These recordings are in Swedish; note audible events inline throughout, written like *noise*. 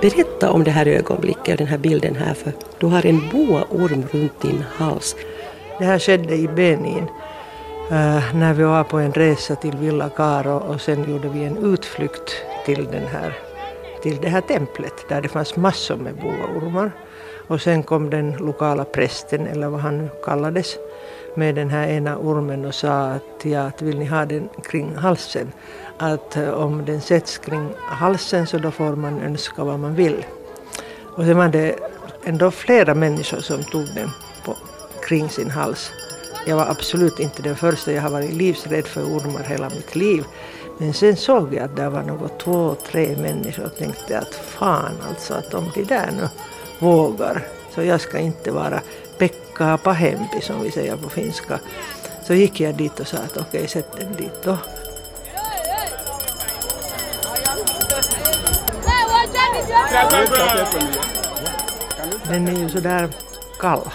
Berätta om det här ögonblicket och den här bilden här för du har en boaorm runt din hals. Det här skedde i Benin uh, när vi var på en resa till Villa Caro och sen gjorde vi en utflykt till, den här, till det här templet där det fanns massor med boaormar. Och sen kom den lokala prästen, eller vad han nu kallades, med den här ena ormen och sa att, ja, att vill ni ha den kring halsen? Att eh, om den sätts kring halsen så då får man önska vad man vill. Och sen var det ändå flera människor som tog den på, kring sin hals. Jag var absolut inte den första, jag har varit livsrädd för ormar hela mitt liv. Men sen såg jag att det var något två, tre människor och tänkte att fan alltså att om de där nu vågar så jag ska inte vara Pekka pahempi som vi säger på finska. Så gick jag dit och sa att okej, okay, sätt den dit då. Den är ju sådär kall.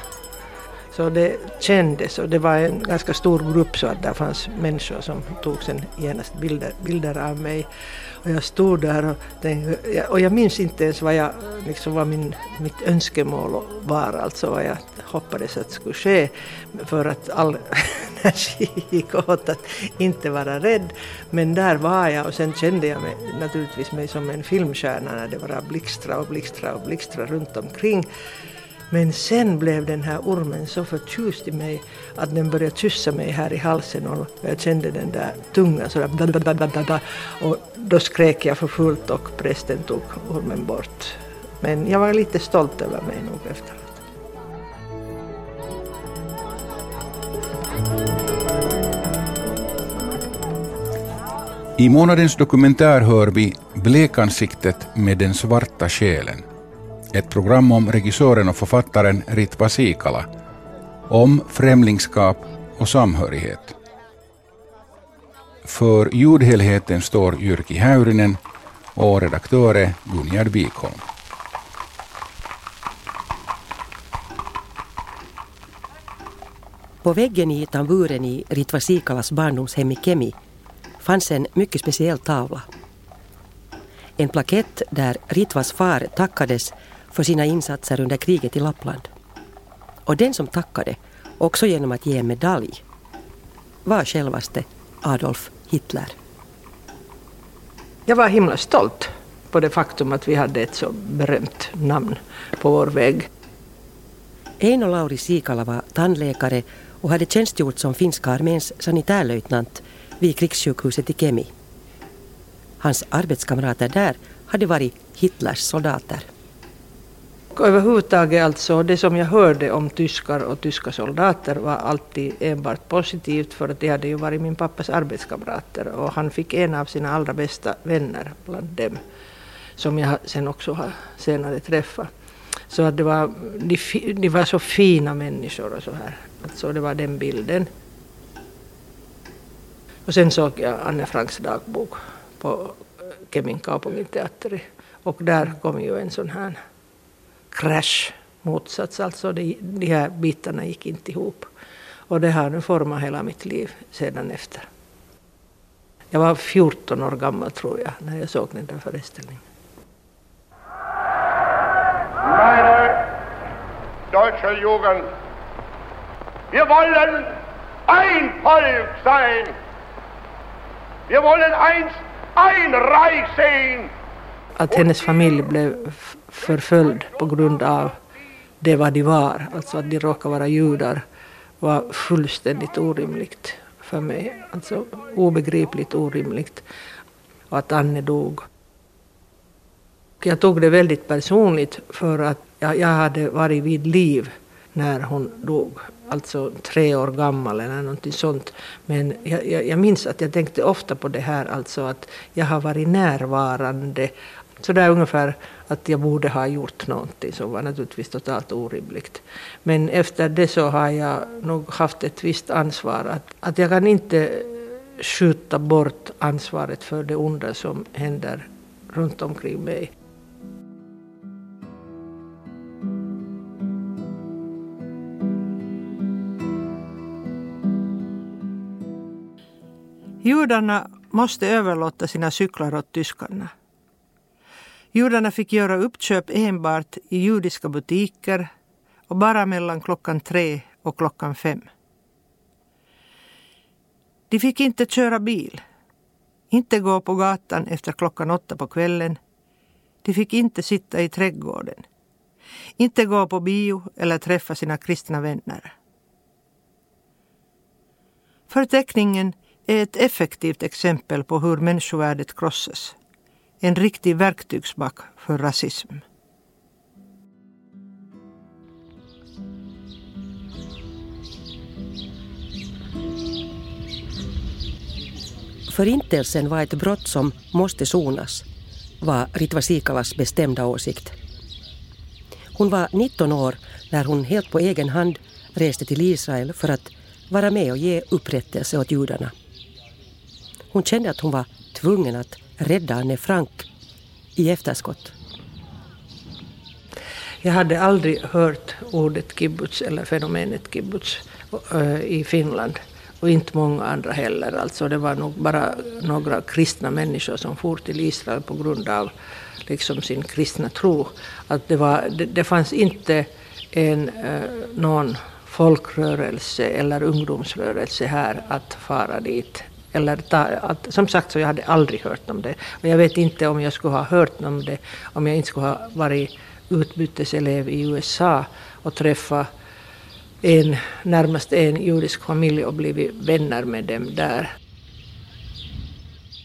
Så det kändes och det var en ganska stor grupp så att där fanns människor som tog sen genast bilder, bilder av mig. Och jag stod där och, tänkte, och jag minns inte ens vad, jag, liksom vad min, mitt önskemål var, alltså vad jag hoppades att skulle ske för att all *laughs* energi gick åt att inte vara rädd. Men där var jag och sen kände jag mig naturligtvis mig som en filmstjärna när det bara blixtra och blixtra och blixtra runt omkring. Men sen blev den här ormen så förtjust i mig att den började kyssa mig här i halsen och jag kände den där tungan sådär och då skrek jag för fullt och prästen tog ormen bort. Men jag var lite stolt över mig nog efteråt. I månadens dokumentär hör vi Blekansiktet med den svarta själen. Ett program om regissören och författaren Ritva Sikala. Om främlingskap och samhörighet. För ljudhelheten står Jyrki Häyrynen och redaktör är Gunjard Wikholm. På väggen i tamburen i Ritva Sikalas barndomshem i Kemi fanns en mycket speciell tavla. En plakett där Ritvas far tackades för sina insatser under kriget i Lappland. Och den som tackade, också genom att ge en medalj, var självaste Adolf Hitler. Jag var himla stolt på det faktum att vi hade ett så berömt namn på vår vägg. Eino Lauri Sikala var tandläkare och hade tjänstgjort som finska arméns sanitärlöjtnant vid krigssjukhuset i Kemi. Hans arbetskamrater där hade varit Hitlers soldater. Överhuvudtaget alltså, det som jag hörde om tyskar och tyska soldater var alltid enbart positivt för att de hade ju varit min pappas arbetskamrater och han fick en av sina allra bästa vänner bland dem som jag sen också har senare träffat. Så att det var, de, de var så fina människor och så här. Alltså det var den bilden. Och sen såg jag Anne Franks dagbok på Kemin Kaupunginteatteri och där kom ju en sån här crash, motsats alltså. De, de här bitarna gick inte ihop. Och det har nu format hela mitt liv sedan efter. Jag var 14 år gammal tror jag när jag såg den där föreställningen. Meine deutsche Jugend, wir wollen ein Volk sein. Wir wollen eins, ein Reich sehen. Att hennes familj blev förföljd på grund av det vad de var, alltså att de råkade vara judar, var fullständigt orimligt för mig. Alltså obegripligt orimligt. Och att Anne dog. Jag tog det väldigt personligt för att jag, hade varit vid liv när hon dog. Alltså tre år gammal eller någonting sånt. Men jag, jag, jag minns att jag tänkte ofta på det här, alltså att jag har varit närvarande så där ungefär att jag borde ha gjort någonting som var naturligtvis totalt orimligt. Men efter det så har jag nog haft ett visst ansvar. Att, att jag kan inte skjuta bort ansvaret för det onda som händer runt omkring mig. Judarna måste överlåta sina cyklar åt tyskarna. Judarna fick göra uppköp enbart i judiska butiker och bara mellan klockan tre och klockan fem. De fick inte köra bil, inte gå på gatan efter klockan åtta på kvällen. De fick inte sitta i trädgården, inte gå på bio eller träffa sina kristna vänner. Förteckningen är ett effektivt exempel på hur människovärdet krossas. En riktig verktygsback för rasism. Förintelsen var ett brott som måste sonas, var Ritva Sikalas bestämda åsikt. Hon var 19 år när hon helt på egen hand reste till Israel för att vara med och ge upprättelse åt judarna. Hon kände att hon var tvungen att rädda Anne Frank i efterskott. Jag hade aldrig hört ordet kibbutz eller fenomenet kibbutz eh, i Finland och inte många andra heller. Alltså det var nog bara några kristna människor som for till Israel på grund av liksom sin kristna tro. Att det, var, det, det fanns inte en, eh, någon folkrörelse eller ungdomsrörelse här att fara dit. Eller ta, att, som sagt så jag hade aldrig hört om det. Och jag vet inte om jag skulle ha hört om det om jag inte skulle ha varit utbyteselev i USA och träffat en, närmast en judisk familj och blivit vänner med dem där.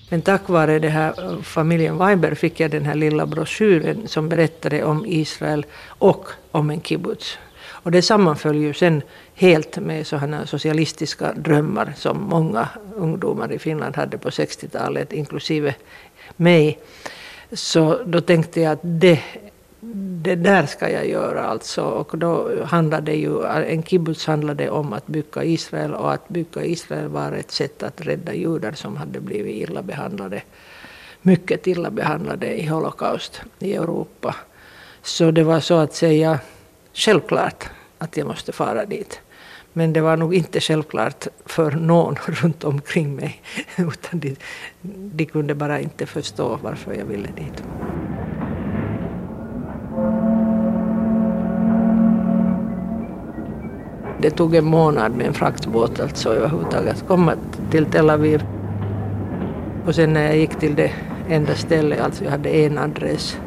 Men tack vare det här eh, familjen Weiber fick jag den här lilla broschyren som berättade om Israel och om en kibbutz. Och det sammanföll ju sen helt med sådana socialistiska drömmar som många ungdomar i Finland hade på 60-talet, inklusive mig. Så då tänkte jag att det det där ska jag göra alltså. Och då handlade ju, en kibbutz handlade om att bygga Israel och att bygga Israel var ett sätt att rädda judar som hade blivit illa behandlade, mycket illa behandlade i Holocaust i Europa. Så det var så att säga självklart att jag måste fara dit. Men det var nog inte självklart för någon *laughs* runt omkring mig. Utan de, de kunde bara inte förstå varför jag ville dit. Det tog en månad med en fraktbåt alltså överhuvudtaget att komma till Tel Aviv. Och sen när jag gick till det enda stället, alltså jag hade en adress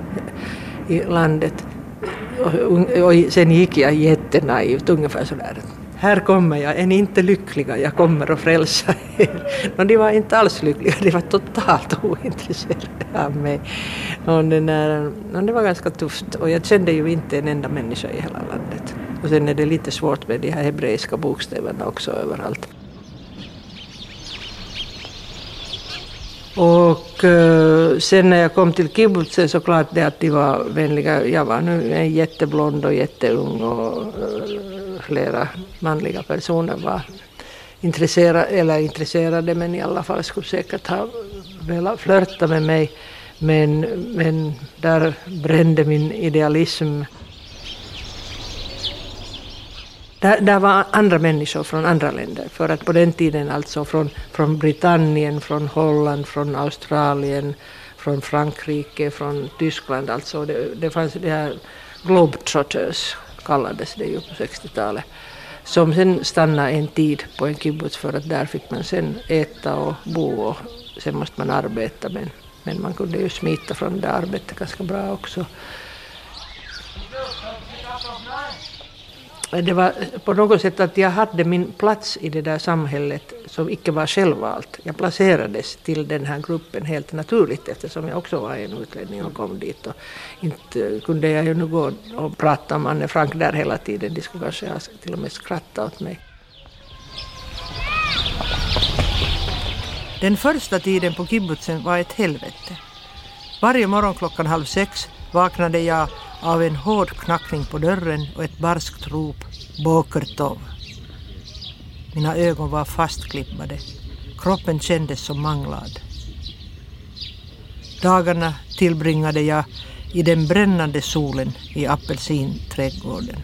i landet. Och, och sen gick jag jättenaivt, ungefär sådär. Här kommer jag, är ni inte lyckliga? Jag kommer och frälsa er. No, de var inte alls lyckliga, de var totalt ointresserade av mig. Och det, där, och det var ganska tufft och jag kände ju inte en enda människa i hela landet. Och sen är det lite svårt med de här hebreiska bokstäverna också överallt. Och eh, sen när jag kom till kibbutzen så klart det att de var vänliga. Jag var nu en jätteblond och jätteung och eh, flera manliga personer var intresserade, eller intresserade men i alla fall skulle säkert ha velat flörta med mig. Men, men där brände min idealism där, där var andra människor från andra länder, för att på den tiden alltså från, från Britannien, från Holland, från Australien, från Frankrike, från Tyskland, alltså det, det fanns det här Globetrotters kallades det ju på 60-talet, som sen stannade en tid på en kibbutz för att där fick man sen äta och bo och sen måste man arbeta men, men man kunde ju smita från det arbetet ganska bra också. Det var på något sätt att jag hade min plats i det där samhället som icke var självvalt. Jag placerades till den här gruppen helt naturligt eftersom jag också var en utlänning och kom dit. Och inte kunde jag ju nu gå och prata om Anne Frank där hela tiden. De skulle kanske ha till och med skratta åt mig. Den första tiden på kibbutzen var ett helvete. Varje morgon klockan halv sex vaknade jag av en hård knackning på dörren och ett barskt rop Bokertov. Mina ögon var fastklippade. Kroppen kändes som manglad. Dagarna tillbringade jag i den brännande solen i apelsinträdgården.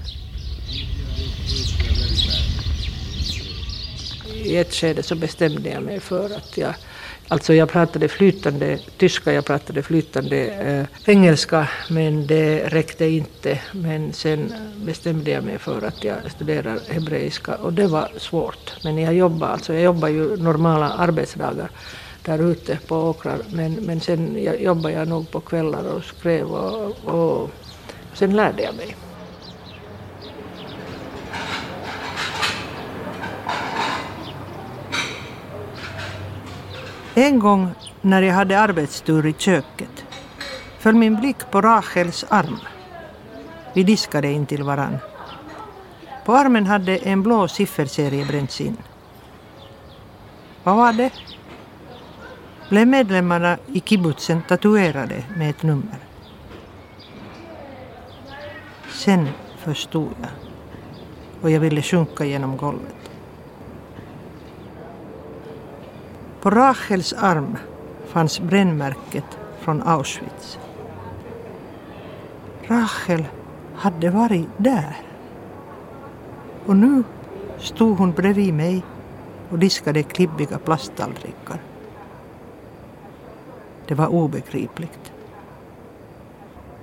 i ett skede så bestämde jag mig för att jag Alltså jag pratade flytande tyska, jag pratade flytande eh, engelska, men det räckte inte. Men sen bestämde jag mig för att jag studerar hebreiska och det var svårt. Men jag jobbade, alltså jag jobbar ju normala arbetsdagar där ute på åkrar, men, men sen jobbade jag nog på kvällar och skrev och, och sen lärde jag mig. En gång när jag hade arbetstur i köket föll min blick på Rachels arm. Vi diskade in till varann. På armen hade en blå sifferserie bränts in. Vad var det? Blev medlemmarna i kibbutzen tatuerade med ett nummer. Sen förstod jag och jag ville sjunka genom golvet. På Rachels arm fanns brännmärket från Auschwitz. Rachel hade varit där. Och nu stod hon bredvid mig och diskade klibbiga plasttallrikar. Det var obegripligt.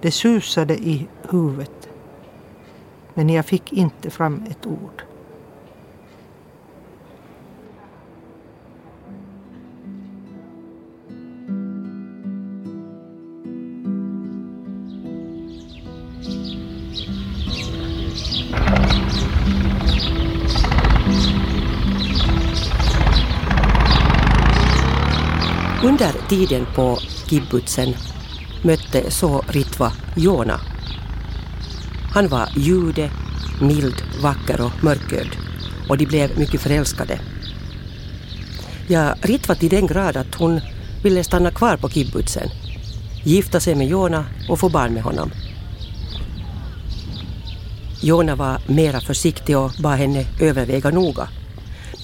Det susade i huvudet. Men jag fick inte fram ett ord. Tiden på kibbutzen mötte så Ritva Jona. Han var jude, mild, vacker och mörkögd och de blev mycket förälskade. Ja, Ritva till den grad att hon ville stanna kvar på kibbutzen, gifta sig med Jona och få barn med honom. Jona var mera försiktig och bad henne överväga noga.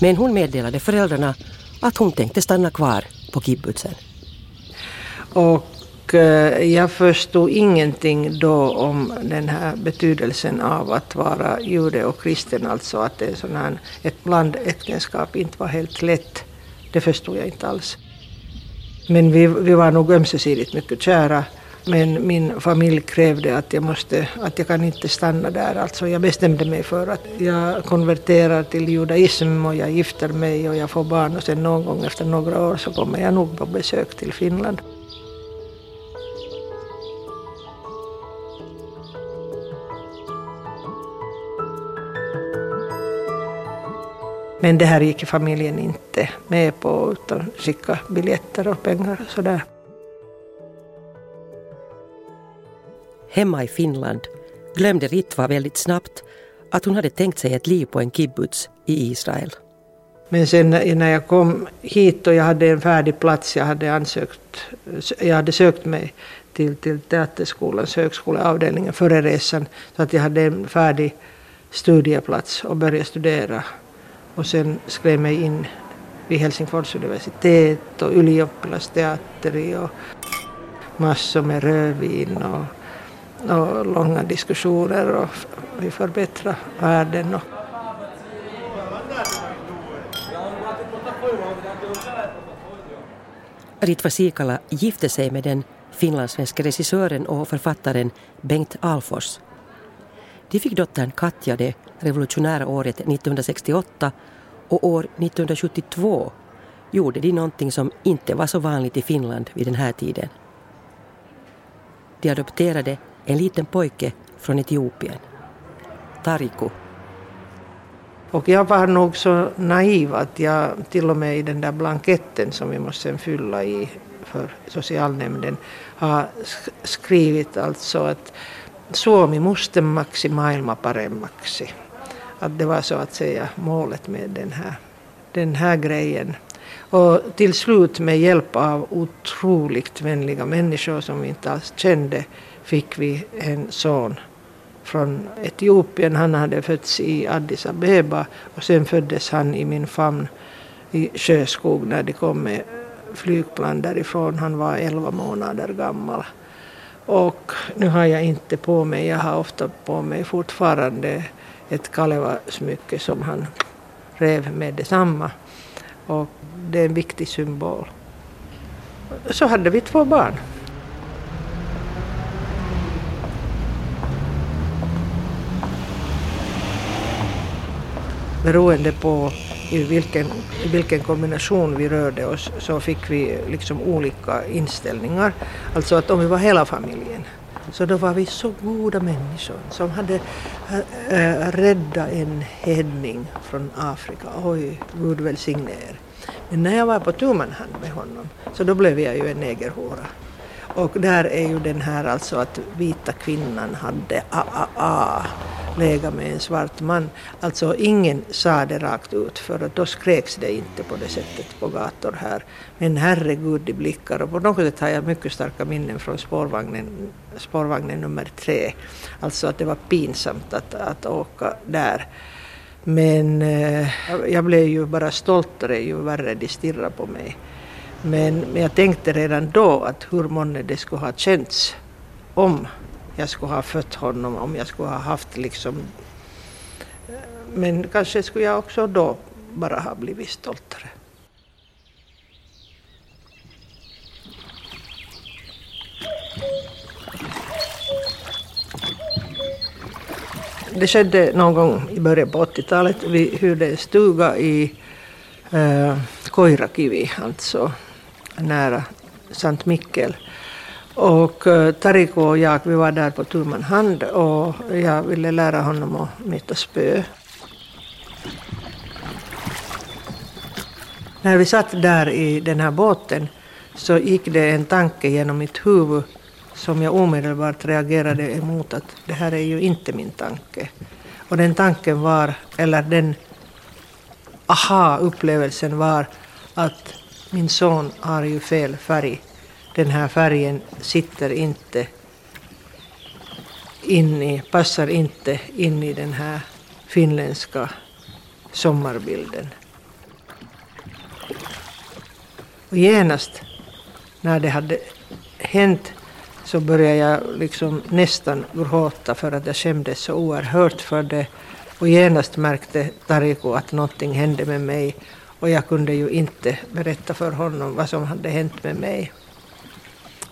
Men hon meddelade föräldrarna att hon tänkte stanna kvar på kibbutzen. Och eh, jag förstod ingenting då om den här betydelsen av att vara jude och kristen, alltså att det sån här, ett blandäktenskap inte var helt lätt. Det förstod jag inte alls. Men vi, vi var nog ömsesidigt mycket kära. Men min familj krävde att jag, måste, att jag kan inte stanna där. Alltså jag bestämde mig för att jag konverterar till judaism och jag gifter mig och jag får barn och sen någon gång efter några år så kommer jag nog på besök till Finland. Men det här gick familjen inte med på utan skicka biljetter och pengar och sådär. Hemma i Finland glömde Ritva väldigt snabbt att hon hade tänkt sig ett liv på en kibbutz i Israel. Men sen när jag kom hit och jag hade en färdig plats, jag hade ansökt, jag hade sökt mig till, till Teaterskolans högskoleavdelningen före resan, så att jag hade en färdig studieplats och började studera. Och sen skrev mig in vid Helsingfors universitet och Ylioppilasteatteri och massor med rödvin och och långa diskussioner och vi förbättrar världen. Och Ritva Sikala gifte sig med den finlandssvenska regissören och författaren Bengt Alfors. De fick dottern Katja det revolutionära året 1968 och år 1972 gjorde de någonting som inte var så vanligt i Finland vid den här tiden. De adopterade en liten pojke från Etiopien. Tariku. Och jag var nog så naiv att jag till och med i den där blanketten som vi måste fylla i för socialnämnden har skrivit alltså att Suomi måste maksi maailma paremmaksi. Att det var så att säga målet med den här, den här grejen. Och till slut med hjälp av otroligt vänliga människor som vi inte alls kände fick vi en son från Etiopien. Han hade fötts i Addis Abeba och sen föddes han i min famn i Sjöskog när de kom med flygplan därifrån. Han var 11 månader gammal. Och nu har jag inte på mig, jag har ofta på mig fortfarande ett Kaleva-smycke som han rev med detsamma. Och det är en viktig symbol. Så hade vi två barn. Beroende på i vilken, i vilken kombination vi rörde oss så fick vi liksom olika inställningar. Alltså att om vi var hela familjen så då var vi så goda människor som hade eh, eh, äh, räddat en hedning från Afrika. Oj, Gud välsigne er. Men när jag var på tu hand med honom så då blev jag ju en negerhora. Och där är ju den här alltså att vita kvinnan hade A, A, A legat med en svart man. Alltså ingen sa det rakt ut för att då skreks det inte på det sättet på gator här. Men herregud de blickar och på något sätt har jag mycket starka minnen från spårvagnen, spårvagnen nummer tre. Alltså att det var pinsamt att, att åka där. Men eh, jag blev ju bara stoltare ju värre de stirrade på mig. Men, men jag tänkte redan då att hur månne det skulle ha känts om jag skulle ha fött honom, om jag skulle ha haft liksom... Men kanske skulle jag också då bara ha blivit stoltare. Det skedde någon gång i början på 80-talet. Vi hyrde en stuga i eh, Koirakivi, alltså nära Sankt Mikkel. Och eh, Tariko och jag, vi var där på tu hand och jag ville lära honom att meta spö. När vi satt där i den här båten så gick det en tanke genom mitt huvud som jag omedelbart reagerade emot att det här är ju inte min tanke. Och den tanken var, eller den aha-upplevelsen var att min son har ju fel färg. Den här färgen sitter inte in i, passar inte in i den här finländska sommarbilden. Och genast när det hade hänt så började jag liksom nästan gråta för att jag skämdes så oerhört för det. Och genast märkte Tariko att någonting hände med mig och jag kunde ju inte berätta för honom vad som hade hänt med mig.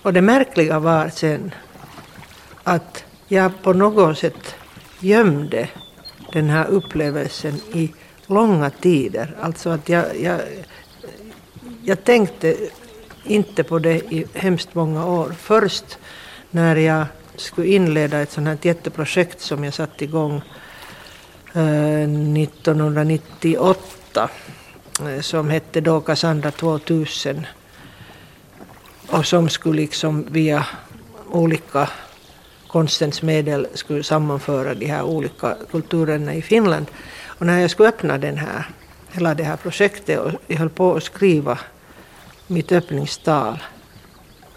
Och det märkliga var sen att jag på något sätt gömde den här upplevelsen i långa tider. Alltså att jag, jag, jag tänkte inte på det i hemskt många år. Först när jag skulle inleda ett sånt här jätteprojekt som jag satte igång eh, 1998 eh, som hette då Cassandra 2000 och som skulle liksom via olika konstens medel skulle sammanföra de här olika kulturerna i Finland. Och när jag skulle öppna den här, hela det här projektet och jag höll på att skriva mitt öppningstal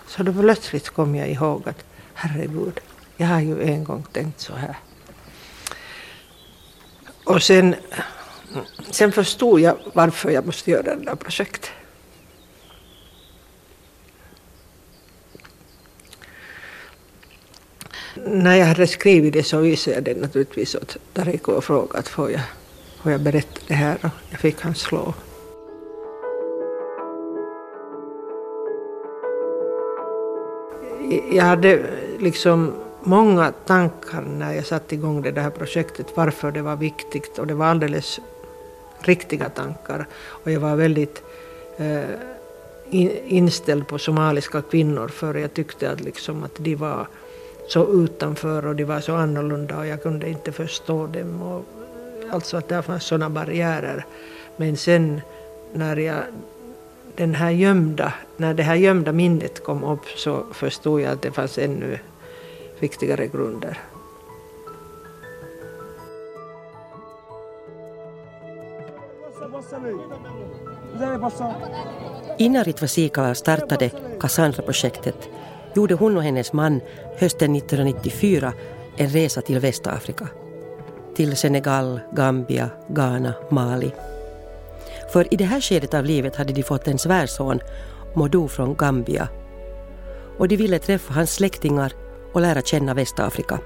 så då plötsligt kom jag ihåg att herregud, jag har ju en gång tänkt så här. Och sen, sen förstod jag varför jag måste göra det där projektet. När jag hade skrivit det så visade jag det naturligtvis åt Tariko och frågade att får jag, får jag berätta det här och jag fick hans lov. Jag hade liksom många tankar när jag satte igång det här projektet, varför det var viktigt och det var alldeles riktiga tankar. Och jag var väldigt eh, inställd på somaliska kvinnor för jag tyckte att, liksom att de var så utanför och de var så annorlunda och jag kunde inte förstå dem. Och, alltså att det fanns sådana barriärer. Men sen när jag den här gömda, när det här gömda minnet kom upp så förstod jag att det fanns ännu viktigare grunder. Innan Ritva startade Cassandra-projektet gjorde hon och hennes man hösten 1994 en resa till Västafrika. Till Senegal, Gambia, Ghana, Mali för i det här skedet av livet hade de fått en svärson, Modou från Gambia. Och de ville träffa hans släktingar och lära känna Västafrika.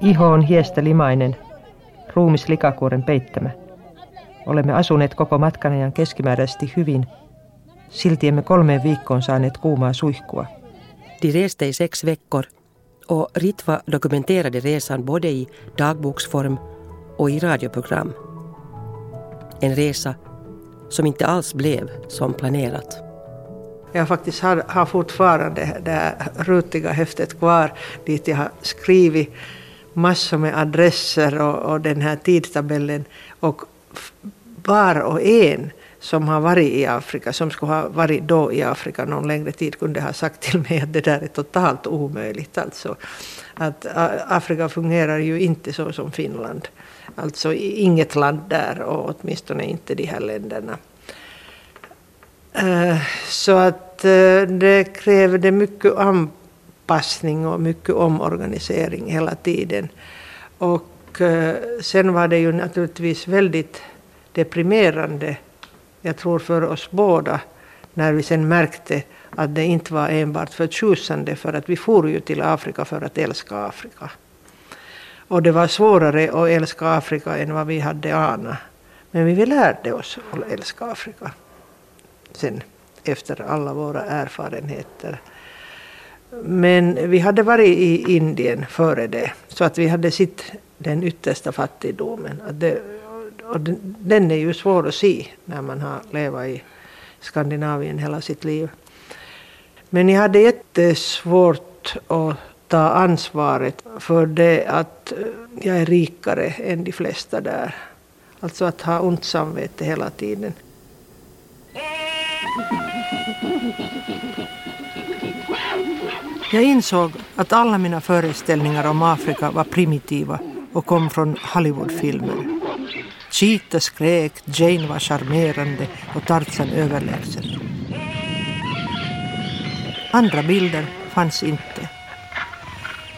Iho Ihon Hiestelimainen ruumis likakuoren peittämä. Olemme asuneet koko matkan ajan keskimääräisesti hyvin, silti emme kolmeen viikkoon saaneet kuumaa suihkua. De reste i sex veckor och Ritva dokumenterade resan både i dagboksform och i radioprogram. En resa som inte alls blev som planerat. Jag faktiskt har, har fortfarande det här rutiga häftet kvar dit jag har skrivit massor med adresser och, och den här tidtabellen. Och var och en som har varit i Afrika, som skulle ha varit då i Afrika någon längre tid, kunde ha sagt till mig att det där är totalt omöjligt. Alltså, att Afrika fungerar ju inte så som Finland. Alltså inget land där och åtminstone inte de här länderna. Eh, så att eh, det krävde mycket anpassning och mycket omorganisering hela tiden. Och eh, sen var det ju naturligtvis väldigt deprimerande, jag tror för oss båda, när vi sen märkte att det inte var enbart förtjusande för att vi for ju till Afrika för att älska Afrika. Och det var svårare att älska Afrika än vad vi hade anat. Men vi lärde oss att älska Afrika sen efter alla våra erfarenheter. Men vi hade varit i Indien före det, så att vi hade sett den yttersta fattigdomen. Att det, och den är ju svår att se när man har levat i Skandinavien hela sitt liv. Men jag hade jättesvårt att ta ansvaret för det att eh, jag är rikare än de flesta där. Alltså att ha ont samvete hela tiden. Jag insåg att alla mina föreställningar om Afrika var primitiva och kom från Hollywoodfilmer. Cheetah skrek, Jane var charmerande och Tarzan överlägsen. Andra bilder fanns inte.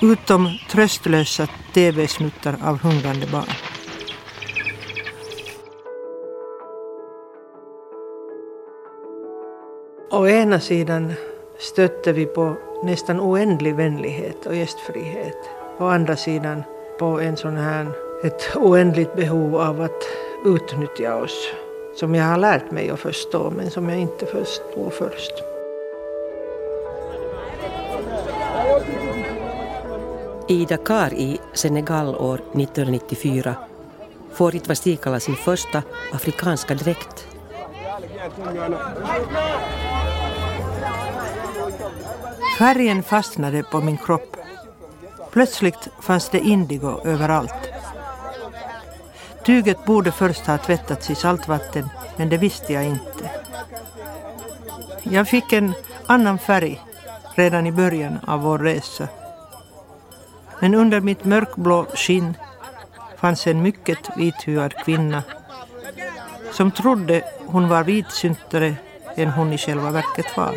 Utom tröstlösa tv-snuttar av hungrande barn. Å ena sidan stötte vi på nästan oändlig vänlighet och gästfrihet. Å andra sidan på en sån här, ett oändligt behov av att utnyttja oss. Som jag har lärt mig att förstå men som jag inte förstod först. I Dakar i Senegal år 1994 får Ritva Stikala sin första afrikanska dräkt. Färgen fastnade på min kropp. Plötsligt fanns det indigo överallt. Tyget borde först ha tvättats i saltvatten, men det visste jag inte. Jag fick en annan färg redan i början av vår resa. Men under mitt mörkblå skinn fanns en mycket vithyad kvinna som trodde hon var vitsyntare än hon i själva verket var.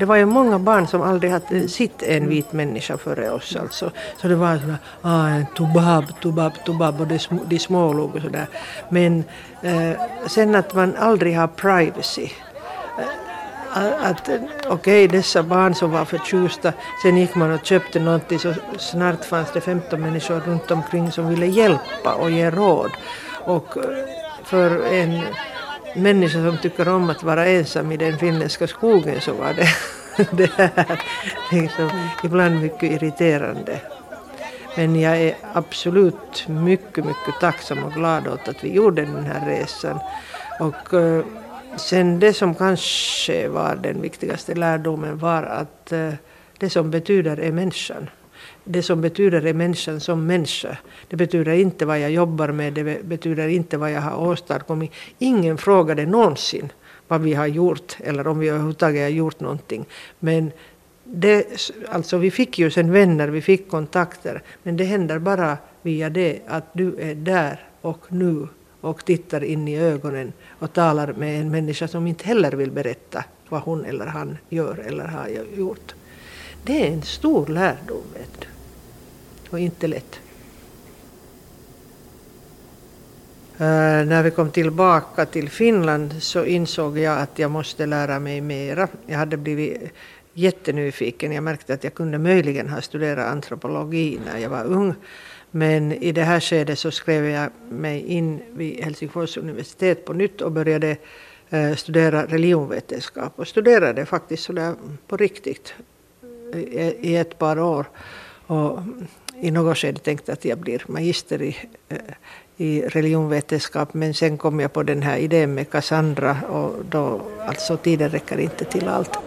Det var ju många barn som aldrig hade sett en vit människa före oss. Alltså. Så det var sådär, ah, en tubab, tubab, tubab och de, sm de smålog och sådär. Men eh, sen att man aldrig har privacy. Eh, att eh, okej, okay, dessa barn som var förtjusta, sen gick man och köpte någonting så snart fanns det 15 människor runt omkring som ville hjälpa och ge råd. Och eh, för en människa som tycker om att vara ensam i den finländska skogen så var det, *laughs* det här liksom, ibland mycket irriterande. Men jag är absolut mycket, mycket tacksam och glad åt att vi gjorde den här resan. Och eh, sen det som kanske var den viktigaste lärdomen var att eh, det som betyder är människan det som betyder är människan som människa. Det betyder inte vad jag jobbar med, det betyder inte vad jag har åstadkommit. Ingen frågade någonsin vad vi har gjort eller om vi överhuvudtaget har gjort någonting. Men det, alltså vi fick ju sen vänner, vi fick kontakter, men det händer bara via det att du är där och nu och tittar in i ögonen och talar med en människa som inte heller vill berätta vad hon eller han gör eller har gjort. Det är en stor lärdom. Vet du och inte lätt. Uh, när vi kom tillbaka till Finland så insåg jag att jag måste lära mig mera. Jag hade blivit jättenyfiken. Jag märkte att jag kunde möjligen ha studerat antropologi när jag var ung. Men i det här skedet så skrev jag mig in vid Helsingfors universitet på nytt och började eh, studera religionvetenskap. Och studerade faktiskt sådär på riktigt i ett par år. Och i något skede tänkte att jag blir magister i, eh, i religionvetenskap men sen kom jag på den här idén med Cassandra och då, alltså tiden räcker inte till allt.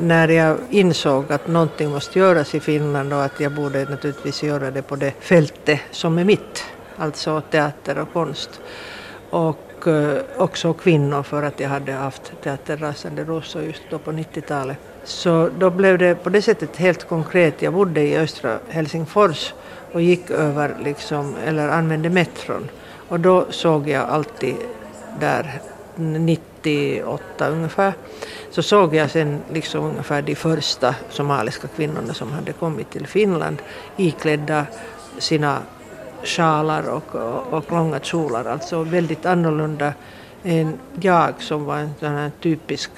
när jag insåg att någonting måste göras i Finland och att jag borde naturligtvis göra det på det fältet som är mitt, alltså teater och konst. Och och eh, också kvinnor för att jag hade haft teaterrasande rosor just då på 90-talet. Så då blev det på det sättet helt konkret. Jag bodde i östra Helsingfors och gick över liksom, eller använde metron. Och då såg jag alltid där 98 ungefär, så såg jag sen liksom ungefär de första somaliska kvinnorna som hade kommit till Finland iklädda sina sjalar och, och, och långa kjolar, alltså väldigt annorlunda än jag som var en sån här typisk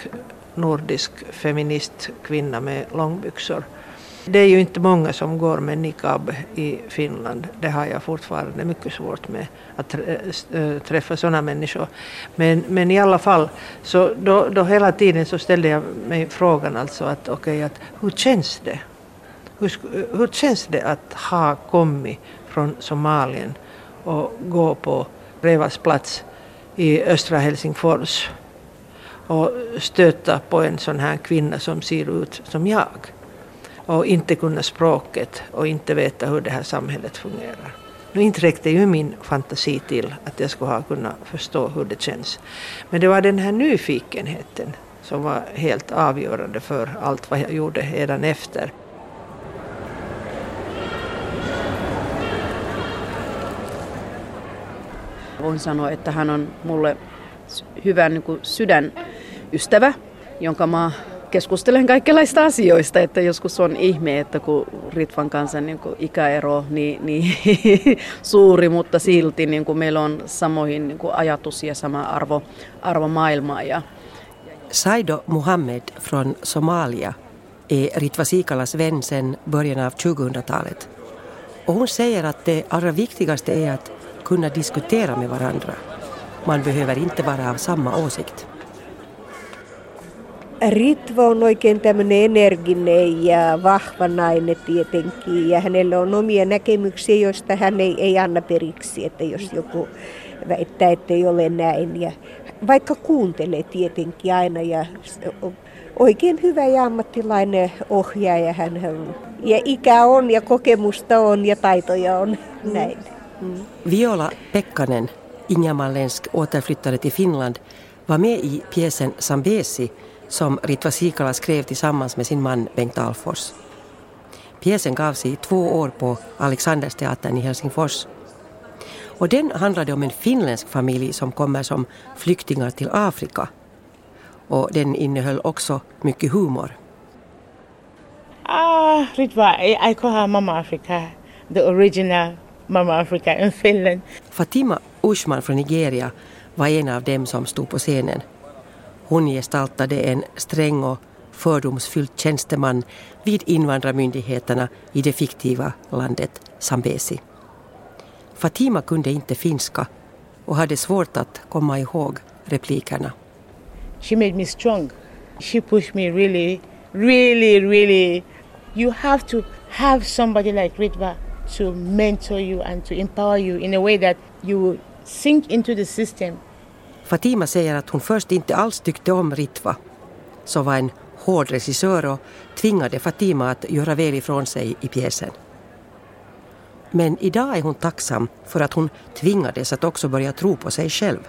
nordisk feministkvinna med långbyxor. Det är ju inte många som går med niqab i Finland. Det har jag fortfarande mycket svårt med att äh, träffa sådana människor. Men, men i alla fall, så då, då hela tiden så ställde jag mig frågan alltså att okej, okay, hur känns det? Hur, hur känns det att ha kommit från Somalien och gå på Revas plats i östra Helsingfors och stöta på en sån här kvinna som ser ut som jag och inte kunna språket och inte veta hur det här samhället fungerar. Nu inte räckte ju min fantasi till att jag skulle ha kunnat förstå hur det känns. Men det var den här nyfikenheten som var helt avgörande för allt vad jag gjorde redan efter. Voin sanoa, että hän on mulle hyvä niin kuin sydänystävä, jonka mä keskustelen kaikenlaista asioista, että joskus on ihme, että kun Ritvan kanssa niin kuin ikäero niin, niin *laughs* suuri, mutta silti niin kuin meillä on samoihin niin kuin ajatus ja sama arvo, arvomaailma. Ja... Saido Muhammed från Somalia är Ritva Sikalas vän sedan början av 2000-talet. Och hon säger att det allra viktigaste är att kunna diskutera med varandra. Man behöver inte vara av samma åsikt. Ritva on oikein tämmöinen energinen ja vahva nainen tietenkin ja hänellä on omia näkemyksiä, joista hän ei, ei anna periksi, että jos joku väittää, että ei ole näin. Ja vaikka kuuntelee tietenkin aina ja oikein hyvä ja ammattilainen ohjaaja hän on. Ja ikä on ja kokemusta on ja taitoja on näin. Mm. Viola Pekkanen, ingermanländsk återflyttade till Finland, var med i pjäsen Sambesi som Ritva Sikala skrev tillsammans med sin man Bengt Alfors. Pjäsen gavs i två år på Alexandersteatern i Helsingfors. Och den handlade om en finländsk familj som kommer som flyktingar till Afrika. Och den innehöll också mycket humor. Ah, Ritva, jag kallar mamma Afrika, the original Mama Africa in Finland. Fatima Ushman från Nigeria var en av dem som stod på scenen. Hon gestaltade en sträng och fördomsfylld tjänsteman vid invandrarmyndigheterna i det fiktiva landet Zambesi. Fatima kunde inte finska och hade svårt att komma ihåg replikerna. She made me strong. She pushed me really, really, really. You have to have somebody like Ritva to mentor you and to empower you in a way that you sink into the system Fatima säger att hon först inte alls tyckte om Ritva, som var en hård regissör och tvingade Fatima att göra väl ifrån sig i pjäsen. Men idag är hon tacksam för att hon tvingades att också börja tro på sig själv.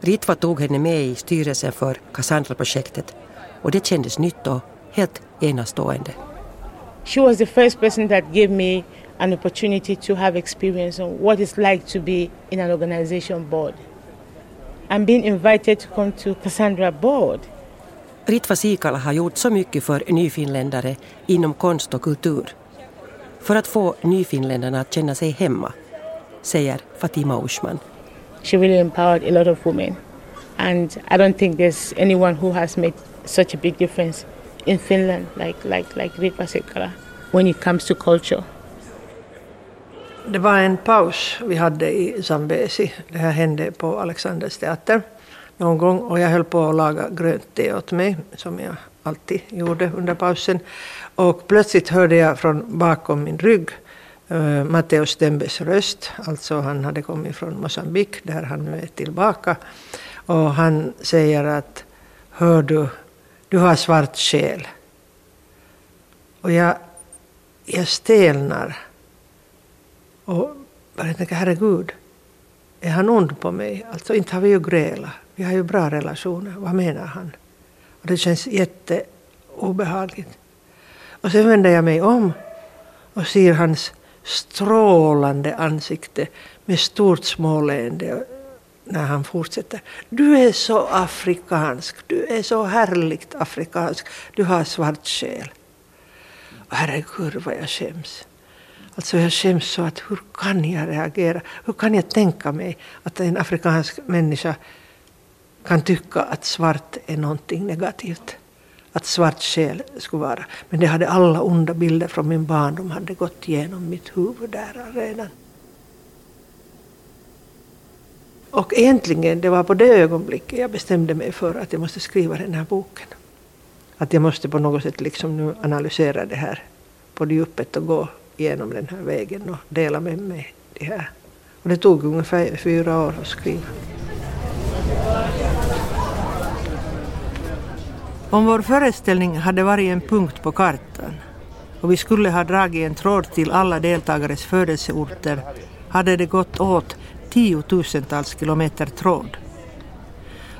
Ritva tog henne med i styrelsen för Cassandra-projektet och det kändes nytt och helt enastående. She was the first person that gave me an opportunity to have experience on what it's like to be in an organization board. I'm being invited to come to Cassandra Board. Ritva Sikala har gjort så mycket för nyfinländare inom konst och kultur. För att få nyfinländarna att känna sig hemma, säger Fatima Ushman. she really empowered a lot of women. And I don't think there's anyone who has made such a big difference in Finland like, like, like Ritva Sekala when it comes to culture. Det var en paus vi hade i Zambesi. Det här hände på Alexanders teater någon gång och jag höll på att laga grönt te åt mig som jag alltid gjorde under pausen. Och plötsligt hörde jag från bakom min rygg uh, Matteo Stembes röst. Alltså han hade kommit från Mosambik där han nu är tillbaka. Och han säger att Hör du, du har svart själ. Och jag, jag stelnar. Och bara tänker, herregud, är han ond på mig? Alltså inte har vi ju grälat. Vi har ju bra relationer. Vad menar han? Och det känns jätteobehagligt. Och sen vänder jag mig om och ser hans strålande ansikte med stort småleende när han fortsätter. Du är så afrikansk, du är så härligt afrikansk, du har svart själ. Herregud vad jag skäms. Alltså jag skäms så att hur kan jag reagera? Hur kan jag tänka mig att en afrikansk människa kan tycka att svart är någonting negativt? Att svart själ skulle vara. Men det hade alla onda bilder från min barndom hade gått igenom mitt huvud där redan. Och egentligen, det var på det ögonblicket jag bestämde mig för att jag måste skriva den här boken. Att jag måste på något sätt liksom nu analysera det här på djupet och gå igenom den här vägen och dela med mig det här. Och det tog ungefär fyra år att skriva. Om vår föreställning hade varit en punkt på kartan och vi skulle ha dragit en tråd till alla deltagares födelseorter hade det gått åt tiotusentals kilometer tråd.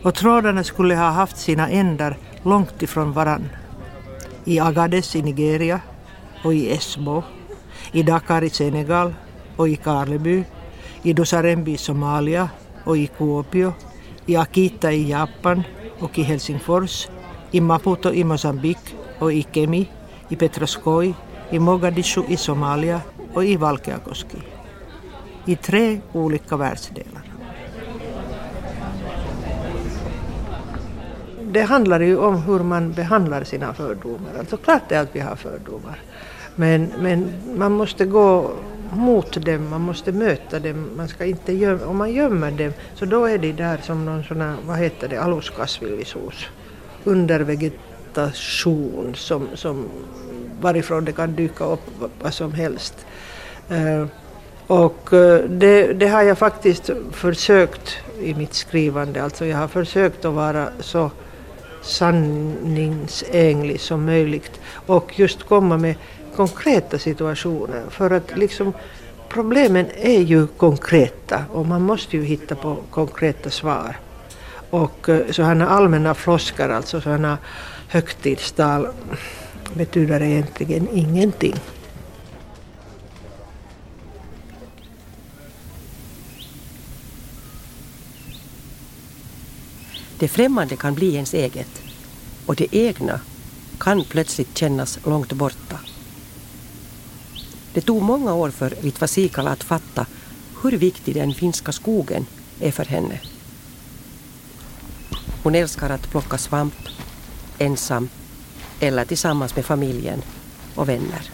Och trådarna skulle ha haft sina ändar långt ifrån varann. I Agades i Nigeria och i Esbo, i Dakar i Senegal och i Karleby, i Dosarembi i Somalia och i Kuopio, i Akita i Japan och i Helsingfors, i Maputo i Mozambik och i Kemi, i Petroskoj, i Mogadishu i Somalia och i Valkeakoski i tre olika världsdelar. Det handlar ju om hur man behandlar sina fördomar. Alltså klart är att vi har fördomar. Men, men man måste gå mot dem, man måste möta dem. Man ska inte gömma, om man gömmer dem så då är de där som någon sån här, vad heter det, aluskasvillisås. Undervegetation som, som varifrån det kan dyka upp vad som helst. Uh, och eh, det, det, har jag faktiskt försökt i mitt skrivande. Alltså jag har försökt att vara så sanningsenlig som möjligt och just komma med konkreta situationer. För att liksom problemen är ju konkreta och man måste ju hitta på konkreta svar. Och eh, sådana allmänna floskar, alltså sådana högtidstal, betyder egentligen ingenting. Det främmande kan bli ens eget och det egna kan plötsligt kännas långt borta. Det tog många år för Ritva Sikala att fatta hur viktig den finska skogen är för henne. Hon älskar att plocka svamp, ensam eller tillsammans med familjen och vänner.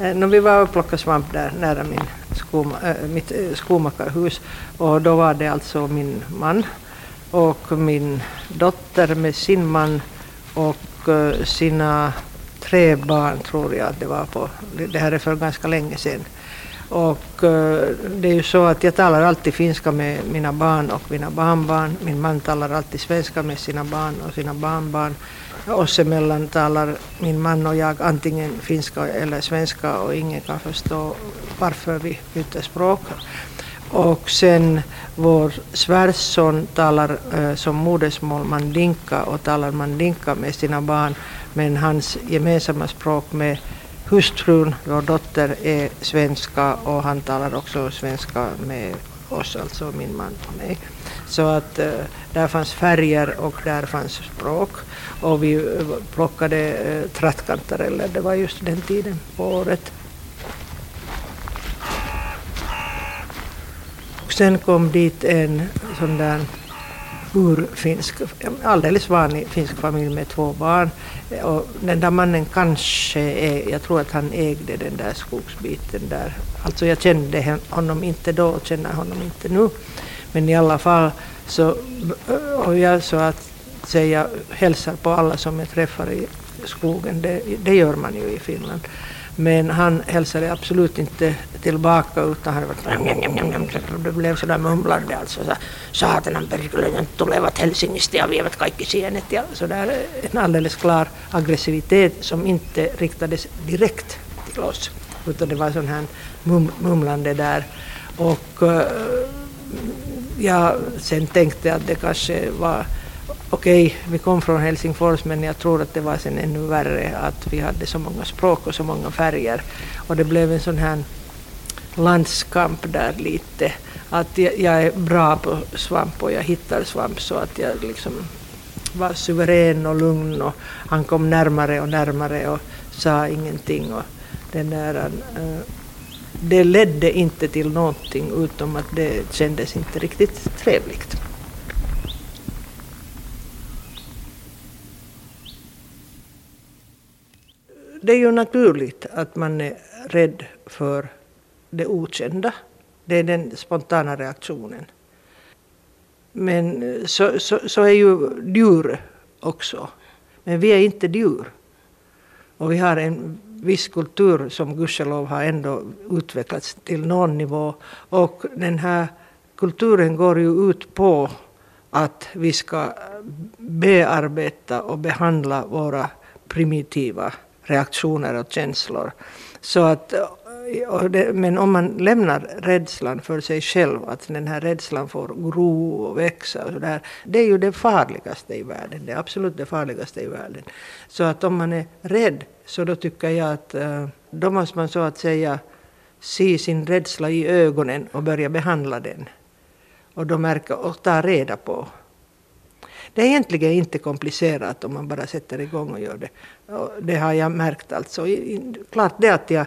Eh, no, vi var och plockade svamp där nära min skoma, äh, mitt äh, skomakarhus och då var det alltså min man och min dotter med sin man och äh, sina tre barn tror jag att det var på. Det här är för ganska länge sedan. Och eh, det är ju så att jag talar alltid finska med mina barn och mina barnbarn. Min man talar alltid svenska med sina barn och sina barnbarn oss emellan talar min man och jag antingen finska eller svenska och ingen kan förstå varför vi byter språk. Och sen vår svärson talar eh, som modersmål mandinka och talar mandinka med sina barn men hans gemensamma språk med hustrun, vår dotter, är svenska och han talar också svenska med oss, alltså min man och mig. Så att eh, där fanns färger och där fanns språk. Och vi eh, plockade eh, trattkantareller, det var just den tiden på året. Och sen kom dit en sån där urfinsk, alldeles vanlig finsk familj med två barn. Och den där mannen kanske, är, jag tror att han ägde den där skogsbiten där. Alltså jag kände honom inte då och känner honom inte nu. Men i alla fall så, och jag så att säga hälsar på alla som jag träffar i skogen, det, det gör man ju i Finland. Men han hälsade absolut inte tillbaka utan han var det blev sådär mumlande alltså. Så, Satanan perkele, nyt tulevat Helsingistä ja vievät kaikki sienet ja sådär en alldeles klar aggressivitet som inte riktades direkt till oss. Utan det var sån här mum, mumlande där. Och eh, uh, jag sen tänkte att det kanske var Okej, vi kom från Helsingfors men jag tror att det var sen ännu värre att vi hade så många språk och så många färger. Och det blev en sån här landskamp där lite. Att jag, jag är bra på svamp och jag hittar svamp så att jag liksom var suverän och lugn och han kom närmare och närmare och sa ingenting. Och den där, eh, det ledde inte till någonting utom att det kändes inte riktigt trevligt. Det är ju naturligt att man är rädd för det okända. Det är den spontana reaktionen. Men eh, så, så, så är ju djur också. Men vi är inte djur. Och vi har en viss kultur som gudskelov har ändå utvecklats till någon nivå. Och den här kulturen går ju ut på att vi ska bearbeta och behandla våra primitiva reaktioner och känslor. Så att, det, men om man lämnar rädslan för sig själv, att den här rädslan får gro och växa och sådär, det är ju det farligaste i världen, det är absolut det farligaste i världen. Så att om man är rädd, så då tycker jag att eh, då måste man så att säga se sin rädsla i ögonen och börja behandla den. Och då märka och ta reda på det är egentligen inte komplicerat om man bara sätter igång och gör det. Och det har jag märkt alltså. Klart det att jag,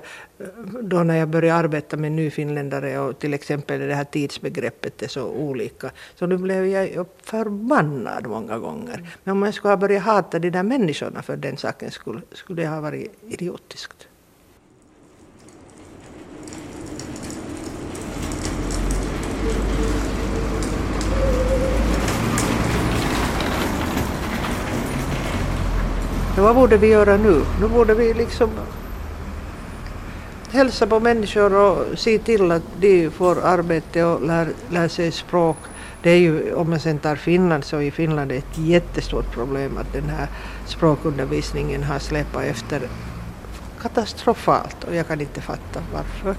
då när jag började arbeta med nyfinländare och till exempel det här tidsbegreppet är så olika, så nu blev jag förbannad många gånger. Men om jag skulle ha börjat hata de där människorna för den sakens skull, skulle det ha varit idiotiskt. Men vad borde vi göra nu? Nu borde vi liksom hälsa på människor och se till att de får arbete och lär, lär sig språk. Det är ju, om man sen tar Finland så i Finland är det ett jättestort problem att den här språkundervisningen har släpat efter katastrofalt och jag kan inte fatta varför.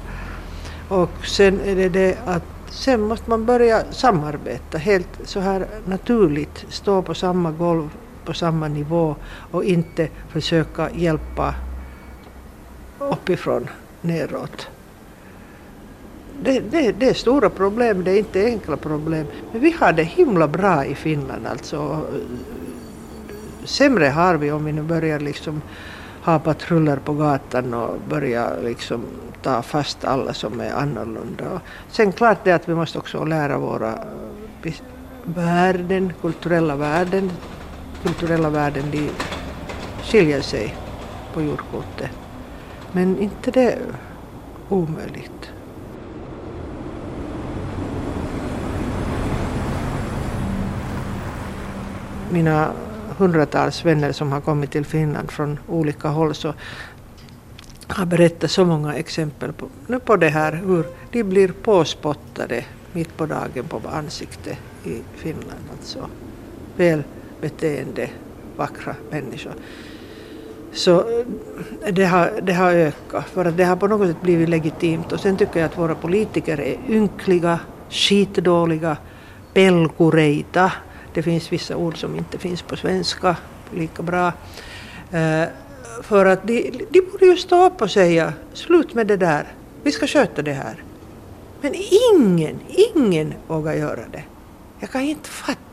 Och sen är det det att sen måste man börja samarbeta helt så här naturligt, stå på samma golv på samma nivå och inte försöka hjälpa uppifrån neråt. Det, det, det, är stora problem, det är inte enkla problem. Men vi har det himla bra i Finland alltså. Sämre har vi om vi nu börjar liksom ha patruller på gatan och börja liksom ta fast alla som är annorlunda. Sen klart det att vi måste också lära våra eh, värden, kulturella värden, kulturella värden de skiljer sig på jordklotet. Men inte det är omöjligt. Mina hundratals vänner som har kommit till Finland från olika håll så har berättat så många exempel på, på det här hur de blir påspottade mitt på dagen på ansiktet i Finland. Alltså väl beteende, vackra människor. Så eh, det har, det har ökat, för att det har på något sätt blivit legitimt. Och sen tycker jag att våra politiker är ynkliga, skitdåliga, pelkureita. Det finns vissa ord som inte finns på svenska lika bra. Uh, för att de, de borde ju stå upp och säga slut med det där, vi ska sköta det här. Men ingen, ingen vågar göra det. Jag kan inte fatta.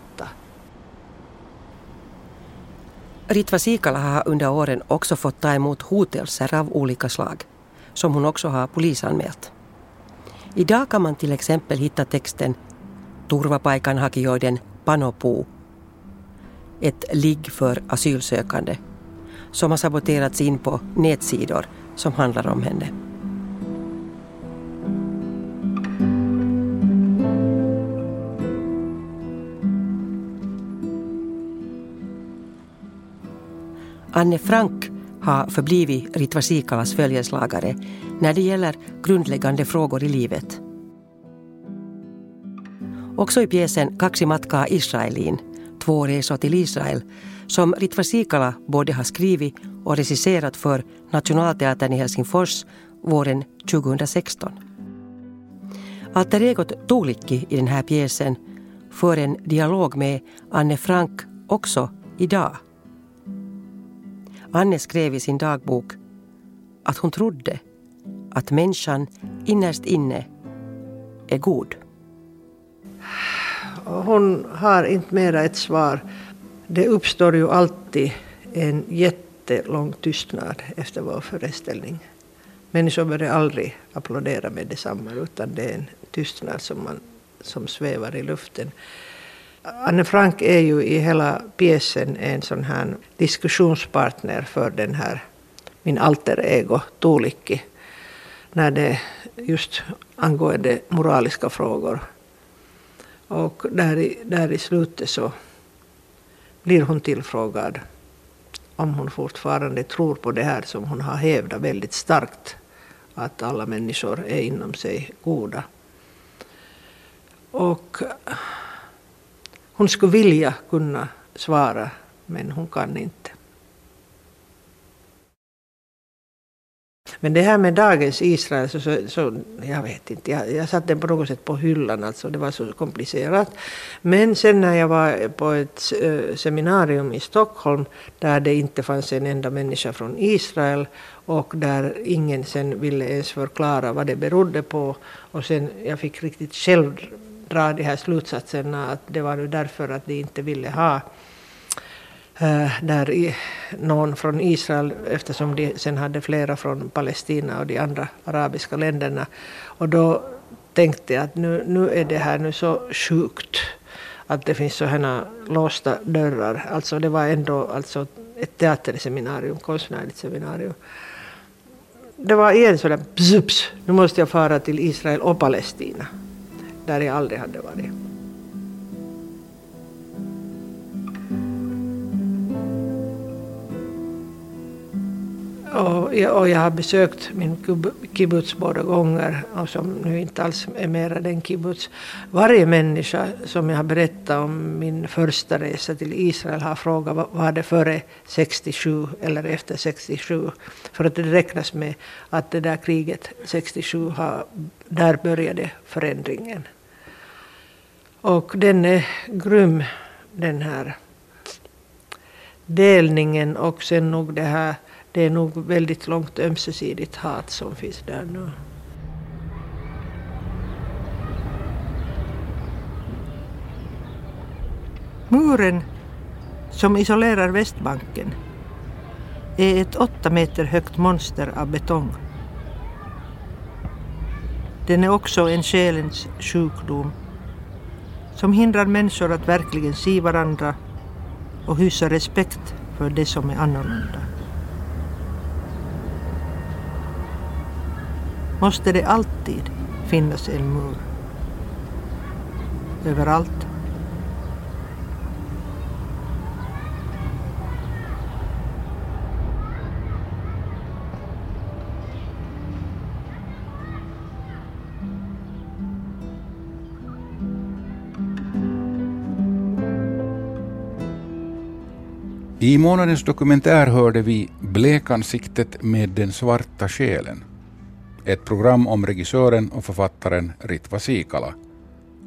Ritva Sikala har under åren också fått ta emot hotelser av olika slag, som hon också har polisanmält. Idag kan man till exempel hitta texten Turvapaikanhakijoiden panopuu, ett ligg för asylsökande, som har saboterats in på nätsidor som handlar om henne. Anne Frank har förblivit Ritva Sikalas följeslagare när det gäller grundläggande frågor i livet. Också i pjäsen Kaksi matkaa Israeliin, två resor till Israel, som Ritva Sikala både har skrivit och regisserat för Nationalteatern i Helsingfors våren 2016. Alter egot Tuulikki i den här pjäsen för en dialog med Anne Frank också idag. Anne skrev i sin dagbok att hon trodde att människan innerst inne är god. Hon har inte mera ett svar. Det uppstår ju alltid en jättelång tystnad efter vår föreställning. Människor börjar aldrig applådera med detsamma utan det är en tystnad som, man, som svävar i luften. Anne Frank är ju i hela pjäsen en sån här diskussionspartner för den här min alter ego Tuulikki. När det just angående moraliska frågor. Och där i, där i slutet så blir hon tillfrågad om hon fortfarande tror på det här som hon har hävdat väldigt starkt, att alla människor är inom sig goda. Och hon skulle vilja kunna svara, men hon kan inte. Men det här med dagens Israel, så, så, så jag vet inte, jag, jag satte den på något sätt på hyllan, alltså det var så komplicerat. Men sen när jag var på ett äh, seminarium i Stockholm, där det inte fanns en enda människa från Israel, och där ingen sen ville ens förklara vad det berodde på, och sen jag fick riktigt själv dra de här slutsatserna att det var nu därför att de inte ville ha eh, där i, någon från Israel eftersom de sen hade flera från Palestina och de andra arabiska länderna. Och då tänkte jag att nu, nu är det här nu så sjukt att det finns sådana låsta dörrar. Alltså det var ändå alltså ett teaterseminarium, konstnärligt seminarium. Det var igen sådär bzups, nu måste jag fara till Israel och Palestina där jag aldrig hade varit. Och jag, och jag har besökt min kibbutz båda gånger, och som nu inte alls är mera den kibbutz. Varje människa som jag har berättat om min första resa till Israel har frågat var det före 67 eller efter 67. För att det räknas med att det där kriget 67, har, där började förändringen. Och den är grym, den här delningen och sen nog det här, det är nog väldigt långt ömsesidigt hat som finns där nu. Muren som isolerar Västbanken är ett åtta meter högt monster av betong. Den är också en själens sjukdom som hindrar människor att verkligen se varandra och hysa respekt för det som är annorlunda. Måste det alltid finnas en mur? Överallt? I månadens dokumentär hörde vi Blekansiktet med den svarta själen. Ett program om regissören och författaren Ritva Sikala.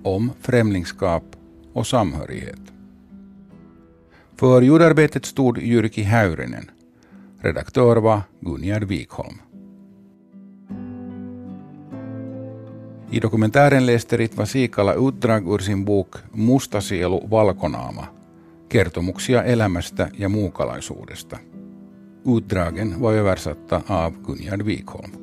Om främlingskap och samhörighet. För ljudarbetet stod Jyrki Häyrinen. Redaktör var Gunjard Wikholm. I dokumentären läste Ritva Siikala utdrag ur sin bok Mustasielu valkonama. valkonaama, kertomuksia elämästä ja muukalaisuudesta. Utdragen var översatta av Gunjard Wikholm.